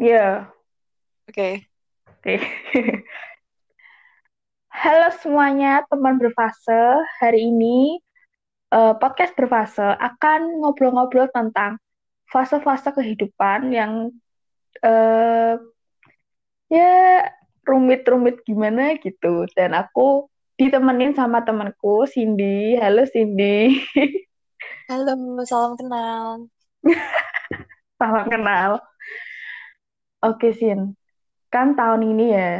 Iya, Oke. oke. Halo semuanya, teman berfase. Hari ini eh, podcast berfase akan ngobrol-ngobrol tentang fase-fase kehidupan yang eh, ya rumit-rumit gimana gitu. Dan aku ditemenin sama temanku, Cindy. Halo Cindy, Halo, salam kenal. salam kenal. Oke, Sin. Kan tahun ini ya,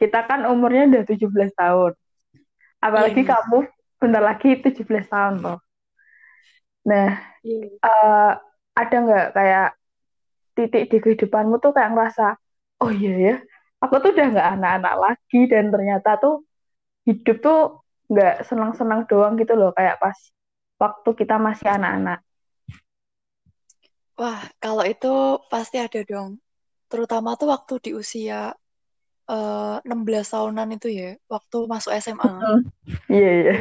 kita kan umurnya udah 17 tahun. Iya Apalagi benar. kamu bentar lagi 17 tahun loh. Nah, Iya. eh, ada nggak kayak titik di kehidupanmu tuh kayak ngerasa, oh iya ya, aku tuh udah nggak anak-anak lagi dan ternyata tuh hidup tuh nggak senang-senang doang gitu loh, kayak pas waktu kita masih anak-anak. Wah, kalau itu pasti ada dong. Terutama tuh waktu di usia eh, 16 tahunan itu ya, waktu masuk SMA. Iya, iya.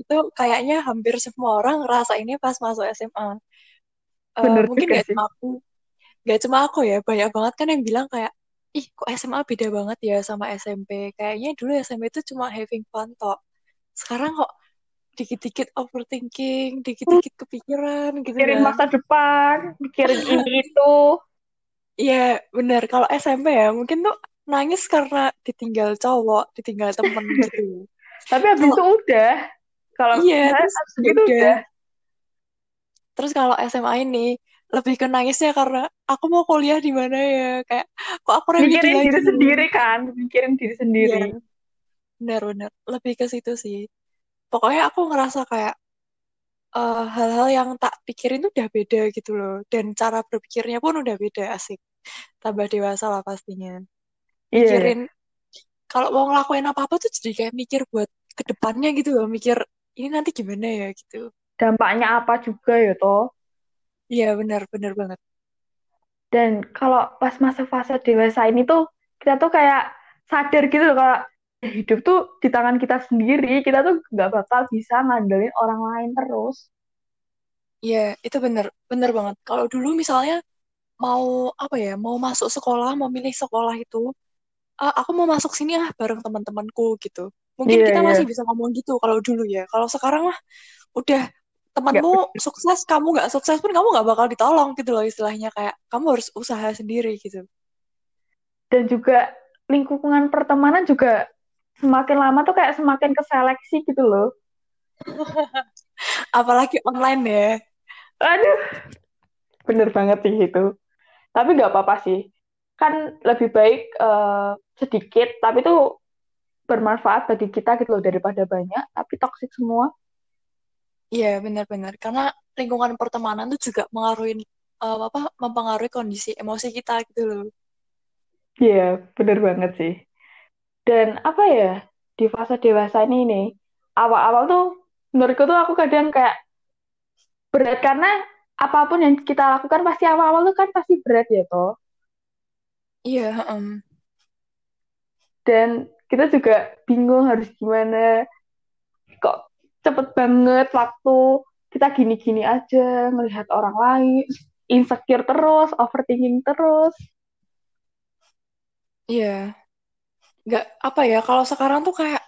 Itu kayaknya hampir semua orang ngerasainnya pas masuk SMA. Eh, Bener mungkin gak cuma aku, gak cuma aku ya, banyak banget kan yang bilang kayak, ih kok SMA beda banget ya sama SMP. Kayaknya dulu SMP itu cuma having fun toh. Sekarang kok dikit-dikit overthinking, dikit-dikit kepikiran gitu Mikirin kan. masa depan, mikirin ini itu. Iya, bener. Kalau SMP ya, mungkin tuh nangis karena ditinggal cowok, ditinggal temen gitu. Tapi habis Kalau itu udah, kalau iya, terus habis itu udah. udah. Terus kalau SMA ini lebih ke nangisnya karena aku mau kuliah di mana ya? Kayak kok aku Mikirin diri sendiri kan, mikirin diri sendiri. Iya, bener-bener. Lebih ke situ sih. Pokoknya aku ngerasa kayak eh, hal-hal yang tak pikirin tuh udah beda gitu loh. Dan cara berpikirnya pun udah beda, asik. Tambah dewasa lah pastinya. Iya. Mikirin kalau mau ngelakuin apa-apa tuh jadi kayak mikir buat ke depannya gitu loh, mikir ini nanti gimana ya gitu. dampaknya apa juga ya toh. Iya benar benar banget. Dan kalau pas masa fase dewasa ini tuh kita tuh kayak sadar gitu loh kalau hidup tuh di tangan kita sendiri, kita tuh nggak bakal bisa ngandelin orang lain terus. Iya itu benar benar banget. Kalau dulu misalnya mau apa ya, mau masuk sekolah, mau milih sekolah itu, "Ah, aku mau masuk sini ah bareng teman-temanku gitu. Mungkin Iya, kita iya. masih bisa ngomong gitu kalau dulu ya. Kalau sekarang mah udah temanmu sukses, kamu nggak sukses pun kamu nggak bakal ditolong gitu loh istilahnya kayak kamu harus usaha sendiri gitu. dan juga lingkungan pertemanan juga semakin lama tuh kayak semakin keseleksi gitu loh. Apalagi online ya. Aduh, bener banget sih itu. Tapi nggak apa-apa sih. Kan lebih baik eh, sedikit, tapi tuh bermanfaat bagi kita gitu loh daripada banyak, tapi toksik semua. Iya, benar-benar. Karena lingkungan pertemanan tuh juga mengaruhi eh, apa mempengaruhi kondisi emosi kita gitu loh. Iya, bener banget sih. Dan apa ya, di fase dewasa ini nih, awal-awal tuh menurutku tuh aku kadang kayak berat karena apa pun yang kita lakukan pasti awal-awal tuh kan pasti berat ya toh. Iya, em. Dan kita juga bingung harus gimana. Kok cepet banget waktu kita gini-gini aja ngelihat orang lain, insecure terus, overthinking terus. Iya. Nggak apa ya, kalau sekarang tuh kayak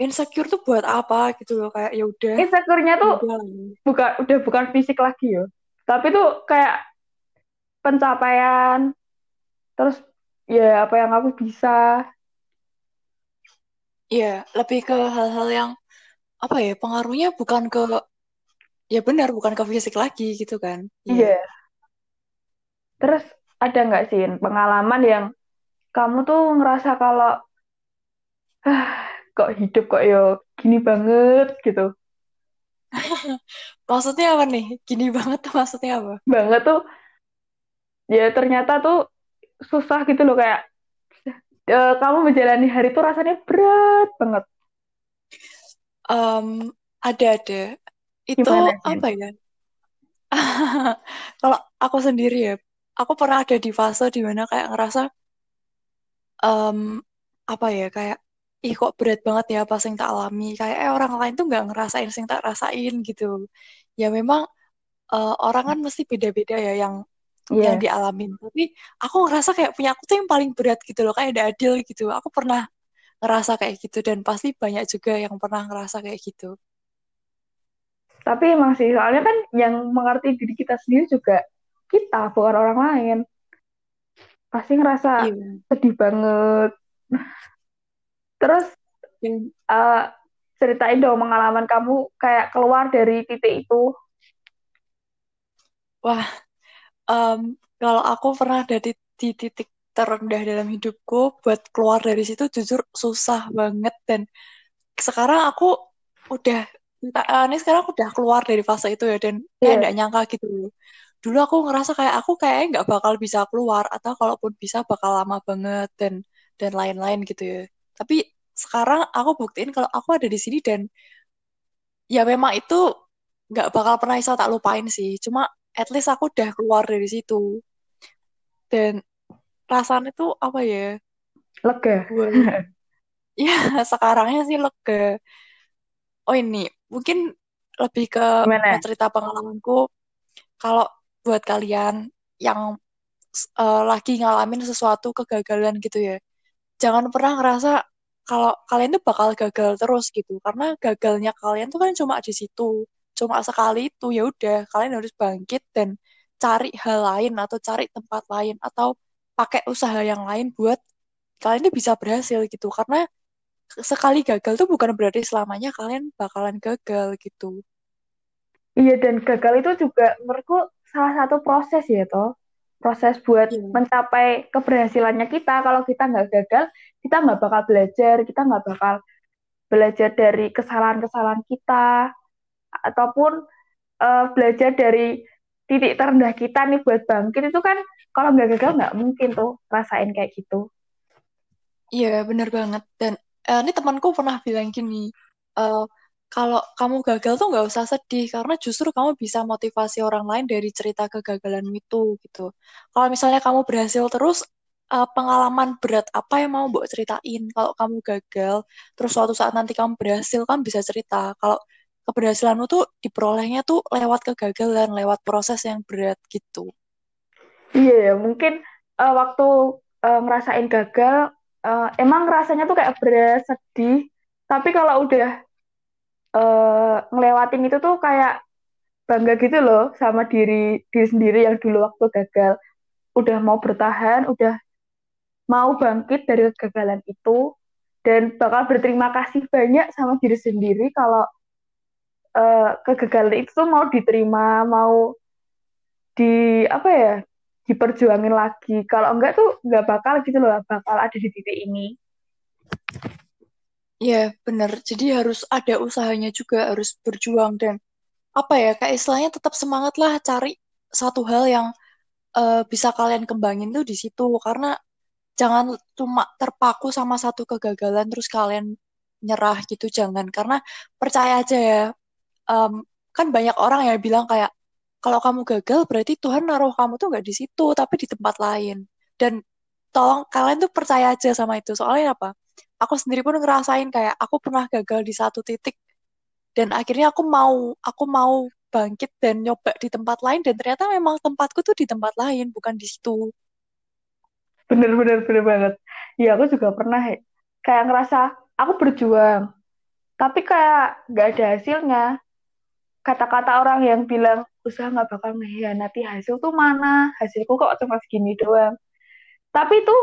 insecure tuh buat apa gitu loh. Kayak ya udah, Insecure-nya ya tuh udah. bukan udah bukan fisik lagi ya. Tapi tuh kayak pencapaian, terus ya apa yang aku bisa. Iya, lebih ke hal-hal yang apa ya, pengaruhnya bukan ke ya benar, bukan ke fisik lagi gitu kan. Iya. Iya. Terus ada nggak sih pengalaman yang kamu tuh ngerasa kalau ah, kok hidup kok yo gini banget gitu. Maksudnya apa nih? Gini banget tuh maksudnya apa? Banget tuh ya ternyata tuh susah gitu loh kayak eh, kamu menjalani hari tuh rasanya berat banget. Em, ada-ada. Itu Gimana apa ya? Kalau aku sendiri ya, aku pernah ada di fase di mana kayak ngerasa em, apa ya kayak ih kok berat banget ya apa yang tak alami kayak eh, orang lain tuh nggak ngerasain yang tak rasain gitu. Ya memang eh, orang kan mesti beda-beda ya yang yang Iya. dialamin. Tapi aku ngerasa kayak punya aku tuh yang paling berat gitu loh, kayak udah adil gitu. Aku pernah ngerasa kayak gitu dan pasti banyak juga yang pernah ngerasa kayak gitu. Tapi emang sih, soalnya kan yang mengerti diri kita sendiri juga kita, bukan orang lain. Pasti ngerasa Iya. sedih banget. Terus eh, ceritain dong pengalaman kamu kayak keluar dari titik itu. wah, em, kalau aku pernah ada di, di titik terendah dalam hidupku, buat keluar dari situ jujur susah banget dan sekarang aku udah eh, ini sekarang aku udah keluar dari fase itu ya dan kayak Iya. nggak nyangka gitu. Dulu aku ngerasa kayak aku kayak nggak bakal bisa keluar atau kalaupun bisa bakal lama banget dan dan lain-lain gitu ya. Tapi sekarang aku buktiin kalau aku ada di sini dan ya memang itu nggak bakal pernah bisa tak lupain sih. Cuma at least aku udah keluar dari situ dan rasanya tuh apa ya? Lega. Ya sekarangnya sih lega. Oh ini mungkin lebih ke Gimana? cerita pengalamanku. Kalau buat kalian yang eh, lagi ngalamin sesuatu kegagalan gitu ya, jangan pernah ngerasa kalau kalian tuh bakal gagal terus gitu. Karena gagalnya kalian tuh kan cuma di situ, cuma sekali itu ya udah kalian harus bangkit dan cari hal lain atau cari tempat lain atau pakai usaha yang lain buat kalian tuh bisa berhasil gitu. Karena sekali gagal tuh bukan berarti selamanya kalian bakalan gagal gitu. Iya, dan gagal itu juga menurutku salah satu proses ya, toh. Proses buat Iya. mencapai keberhasilannya kita. Kalau kita nggak gagal, kita nggak bakal belajar, kita nggak bakal belajar dari kesalahan-kesalahan kita, ataupun eh, belajar dari titik terendah kita nih buat bangkit itu kan kalau nggak gagal nggak mungkin tuh rasain kayak gitu. Iya, bener banget. Dan eh, ini temanku pernah bilang gini, eh, kalau kamu gagal tuh nggak usah sedih, karena justru kamu bisa motivasi orang lain dari cerita kegagalan itu, gitu. Kalau misalnya kamu berhasil terus, eh, pengalaman berat apa yang mau mbok ceritain? Kalau kamu gagal, terus suatu saat nanti kamu berhasil, kamu bisa cerita. Kalau keberhasilanmu tuh diperolehnya tuh lewat kegagalan, lewat proses yang berat, gitu. Iya ya, mungkin eh, waktu eh, ngerasain gagal, eh, emang rasanya tuh kayak berat, sedih. Tapi kalau udah eh, ngelewatin itu tuh kayak bangga gitu loh sama diri diri sendiri yang dulu waktu gagal. Udah mau bertahan, udah mau bangkit dari kegagalan itu, dan bakal berterima kasih banyak sama diri sendiri kalau eh, kegagalan itu tuh mau diterima, mau di apa ya, diperjuangin lagi. Kalau enggak tuh nggak bakal gitu loh, bakal ada di titik ini. Iya, bener. Jadi harus ada usahanya juga, harus berjuang dan apa ya, kayak istilahnya tetap semangat lah cari satu hal yang eh, bisa kalian kembangin tuh di situ. Karena jangan cuma terpaku sama satu kegagalan terus kalian nyerah gitu, jangan. Karena percaya aja ya, em, kan banyak orang ya bilang kayak kalau kamu gagal berarti Tuhan naruh kamu tuh nggak di situ, tapi di tempat lain. Dan tolong kalian tuh percaya aja sama itu. Soalnya apa? Aku sendiri pun ngerasain kayak aku pernah gagal di satu titik dan akhirnya aku mau aku mau bangkit dan nyoba di tempat lain dan ternyata memang tempatku tuh di tempat lain bukan di situ Bener-bener bener banget. Ya aku juga pernah ya, kayak ngerasa aku berjuang, tapi kayak nggak ada hasilnya. Kata-kata orang yang bilang usaha nggak bakal mengkhianati hasil tuh mana? Hasilku kok cuma segini doang. Tapi itu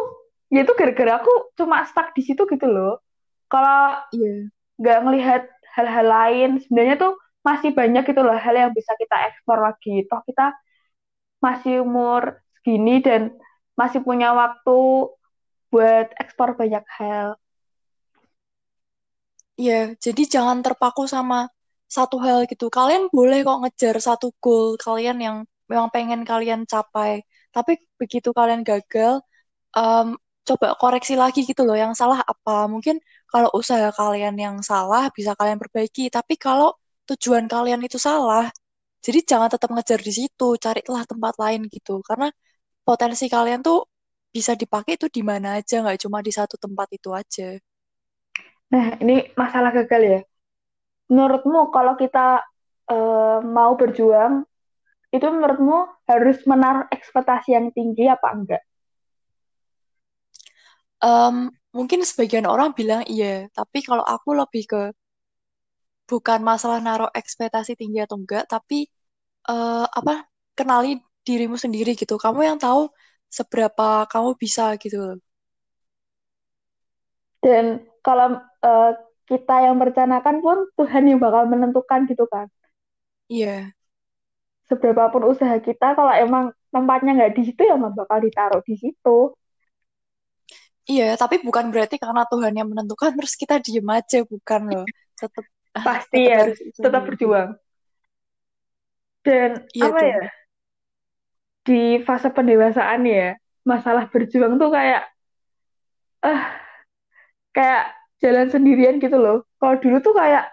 ya itu gara-gara aku cuma stuck di situ gitu loh. Kalau Iya. nggak ngelihat hal-hal lain, sebenarnya tuh masih banyak gitu loh hal yang bisa kita eksplor lagi. Toh kita masih umur segini dan masih punya waktu buat ekspor banyak hal. Iya, jadi jangan terpaku sama satu hal gitu. Kalian boleh kok ngejar satu goal kalian yang memang pengen kalian capai. Tapi begitu kalian gagal, em, coba koreksi lagi gitu loh. Yang salah apa? Mungkin kalau usaha kalian yang salah bisa kalian perbaiki. Tapi kalau tujuan kalian itu salah, jadi jangan tetap ngejar di situ. Carilah tempat lain gitu. Karena potensi kalian tuh bisa dipakai itu di mana aja, nggak cuma di satu tempat itu aja. Nah, ini masalah gagal ya. Menurutmu kalau kita eh, mau berjuang, itu menurutmu harus menaruh ekspektasi yang tinggi apa enggak? Um, mungkin sebagian orang bilang iya, tapi kalau aku lebih ke bukan masalah naruh ekspektasi tinggi atau enggak, tapi uh, apa kenali dirimu sendiri gitu. Kamu yang tahu seberapa kamu bisa gitu. Dan kalau uh, kita yang merencanakan pun Tuhan yang bakal menentukan gitu kan. Iya. Seberapa pun usaha kita, kalau emang tempatnya nggak di situ ya bakal ditaruh di situ. Iya, tapi bukan berarti karena Tuhan yang menentukan terus kita diem aja, bukan loh. Tetap pasti tetap ya, harus tetap berjuang. Dan iya, apa ya? Di fase pendewasaan ya, masalah berjuang tuh kayak eh uh, kayak jalan sendirian gitu loh. Kalau dulu tuh kayak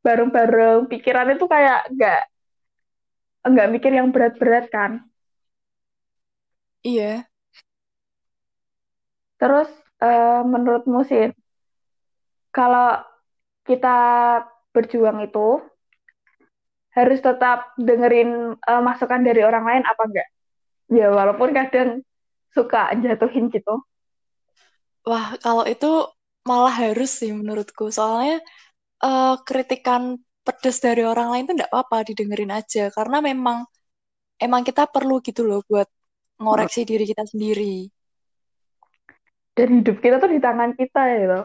bareng-bareng pikirannya tuh kayak nggak nggak mikir yang berat-berat kan. Iya. Terus uh, menurutmu sih, kalau kita berjuang itu harus tetap dengerin uh, masukan dari orang lain apa enggak? Ya walaupun kadang suka jatuhin gitu. Wah, kalau itu malah harus sih menurutku. Soalnya uh, kritikan pedes dari orang lain tuh enggak apa-apa didengerin aja. Karena memang emang kita perlu gitu loh buat ngoreksi hmm. diri kita sendiri dan hidup kita tuh di tangan kita ya loh.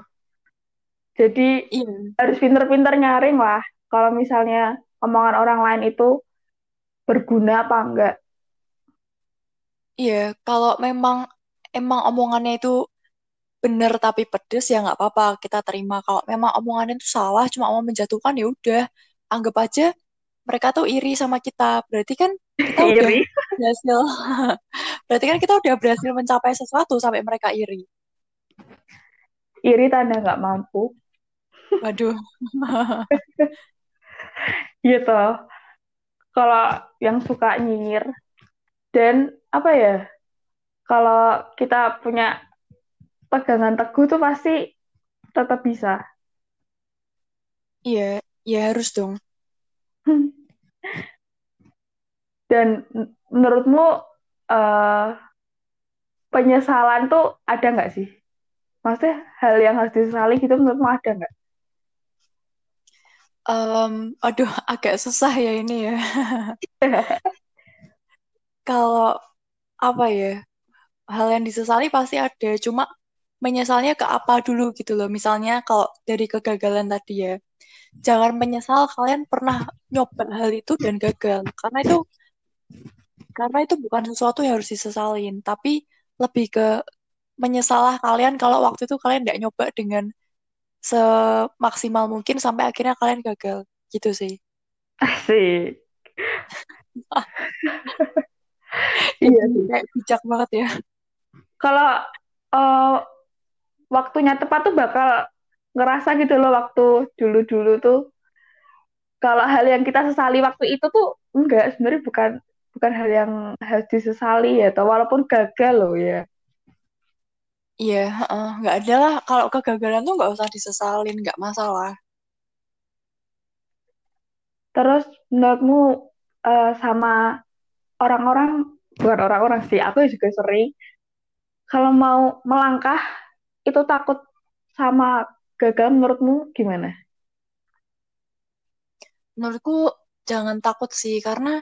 Jadi iya. harus pinter-pinter nyaring lah kalau misalnya omongan orang lain itu berguna apa enggak. Iya, kalau memang emang omongannya itu benar tapi pedes ya nggak apa-apa kita terima. Kalau memang omongannya itu salah cuma mau menjatuhkan ya udah anggap aja mereka tuh iri sama kita. Berarti kan kita udah berhasil. Berarti kan kita udah berhasil mencapai sesuatu sampai mereka iri iri tanda nggak mampu. Waduh. gitu. Kalau yang suka nyinyir dan apa ya? Kalau kita punya pegangan teguh tuh pasti tetap bisa. Iya, ya harus dong. Dan menurutmu uh, penyesalan tuh ada nggak sih? Maksudnya hal yang harus disesali gitu menurutmu ada nggak? Um, aduh, agak susah ya ini ya. Kalau apa ya, hal yang disesali pasti ada. Cuma menyesalnya ke apa dulu gitu loh. Misalnya kalau dari kegagalan tadi ya, jangan menyesal kalian pernah nyoba hal itu dan gagal. Karena itu karena itu bukan sesuatu yang harus disesalin, tapi lebih ke menyesalah kalian kalau waktu itu kalian tidak nyoba dengan semaksimal mungkin sampai akhirnya kalian gagal gitu sih. Asik. iya kayak bijak banget ya. Kalau uh, waktunya tepat tuh bakal ngerasa gitu loh waktu dulu-dulu tuh kalau hal yang kita sesali waktu itu tuh enggak sebenarnya bukan bukan hal yang harus disesali ya atau walaupun gagal loh ya Iya, nggak ada lah. Kalau kegagalan tuh nggak usah disesalin, nggak masalah. Terus menurutmu uh, sama orang-orang, bukan orang-orang sih, aku juga sering, kalau mau melangkah itu takut sama gagal menurutmu gimana? Menurutku jangan takut sih, karena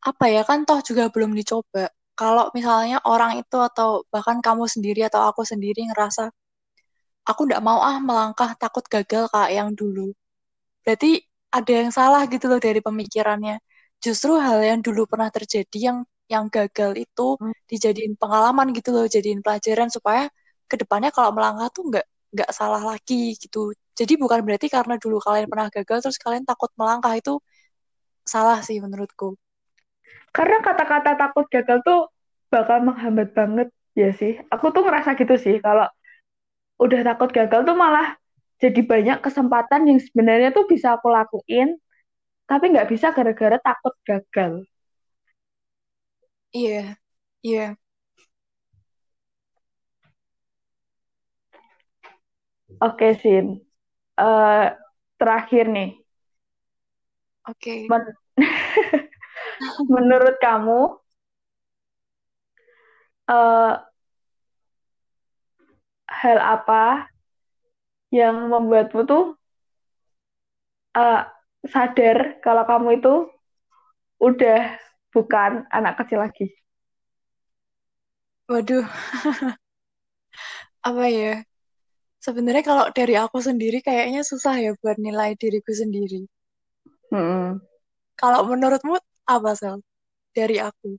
apa ya kan toh juga belum dicoba kalau misalnya orang itu atau bahkan kamu sendiri atau aku sendiri ngerasa aku nggak mau ah melangkah takut gagal kayak yang dulu. Berarti ada yang salah gitu loh dari pemikirannya. Justru hal yang dulu pernah terjadi yang yang gagal itu hmm. dijadiin pengalaman gitu loh jadiin pelajaran supaya ke depannya kalau melangkah tuh nggak nggak salah lagi gitu. Jadi bukan berarti karena dulu kalian pernah gagal terus kalian takut melangkah itu salah sih menurutku karena kata-kata takut gagal tuh bakal menghambat banget ya sih. Aku tuh ngerasa gitu sih kalau udah takut gagal tuh malah jadi banyak kesempatan yang sebenarnya tuh bisa aku lakuin, tapi nggak bisa gara-gara takut gagal. Iya, iya. Oke, Sin. Uh, terakhir nih. Oke. Men menurut kamu eh, hal apa yang membuatmu tuh eh, sadar kalau kamu itu udah bukan anak kecil lagi? Waduh, apa ya? Sebenarnya kalau dari aku sendiri kayaknya susah ya buat nilai diriku sendiri. Hmm. Kalau menurutmu apa, Sel? Dari aku.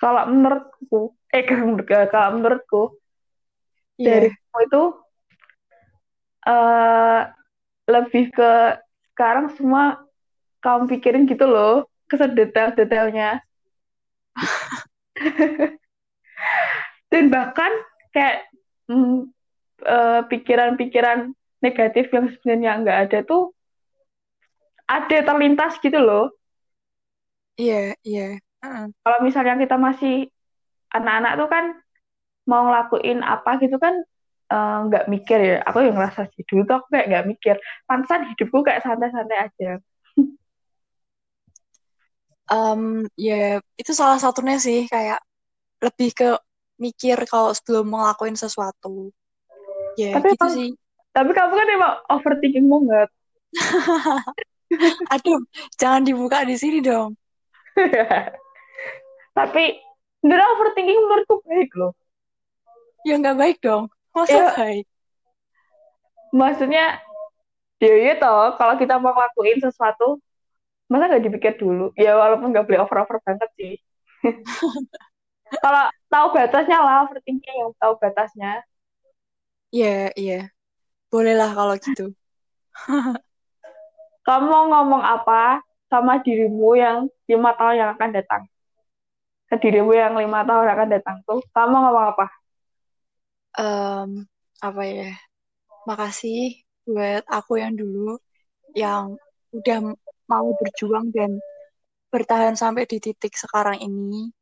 Kalau menurutku, eh kalau menurutku Iya, dari kamu itu eh lebih ke sekarang semua kamu pikirin gitu loh, kesedetail-detailnya. Dan bahkan kayak mm, eh, pikiran-pikiran negatif yang sebenarnya nggak ada tuh ada terlintas gitu loh. Iya, iya. Heeh. Kalau misalnya kita masih anak-anak tuh kan mau ngelakuin apa gitu kan eh, nggak mikir ya. Aku yang ngerasa sih dulu tuh aku kayak nggak mikir. Pantesan hidupku kayak santai-santai aja. Em, ya, itu salah satunya sih kayak lebih ke mikir kalau sebelum ngelakuin sesuatu. Ya, Tapi gitu emang, sih. tapi kamu kan emang overthinking banget. Aduh, jangan dibuka di sini dong. Tapi sebenarnya overthinking menurutku baik loh. Ya nggak baik dong. Masa Ya, baik? maksudnya ya ya toh kalau kita mau ngelakuin sesuatu masa nggak dipikir dulu ya walaupun nggak boleh over over banget sih kalau tahu batasnya lah overthinking yang tahu batasnya Iya, iya. Bolehlah kalau gitu. kamu mau ngomong apa sama dirimu yang lima tahun yang akan datang ke dirimu yang lima tahun yang akan datang tuh kamu ngomong apa Em, apa ya? Makasih buat aku yang dulu yang udah mau berjuang dan bertahan sampai di titik sekarang ini.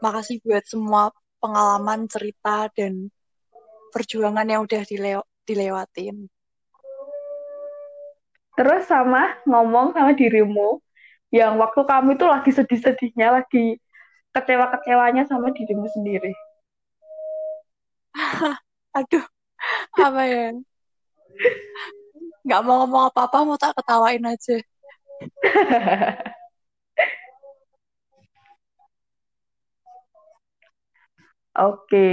Makasih buat semua pengalaman, cerita, dan perjuangan yang udah dilew dilewatin. Terus sama ngomong sama dirimu yang waktu kamu itu lagi sedih-sedihnya lagi kecewa-kecewanya sama dirimu sendiri Aduh, apa ya? Nggak mau ngomong apa-apa, mau tak ketawain aja. Oke,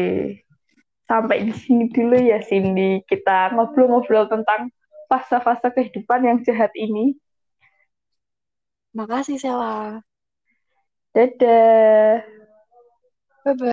sampai di sini dulu ya Cindy. Kita ngobrol-ngobrol tentang fase-fase kehidupan yang jahat ini. Makasih, Sela. Dadah. Bye-bye.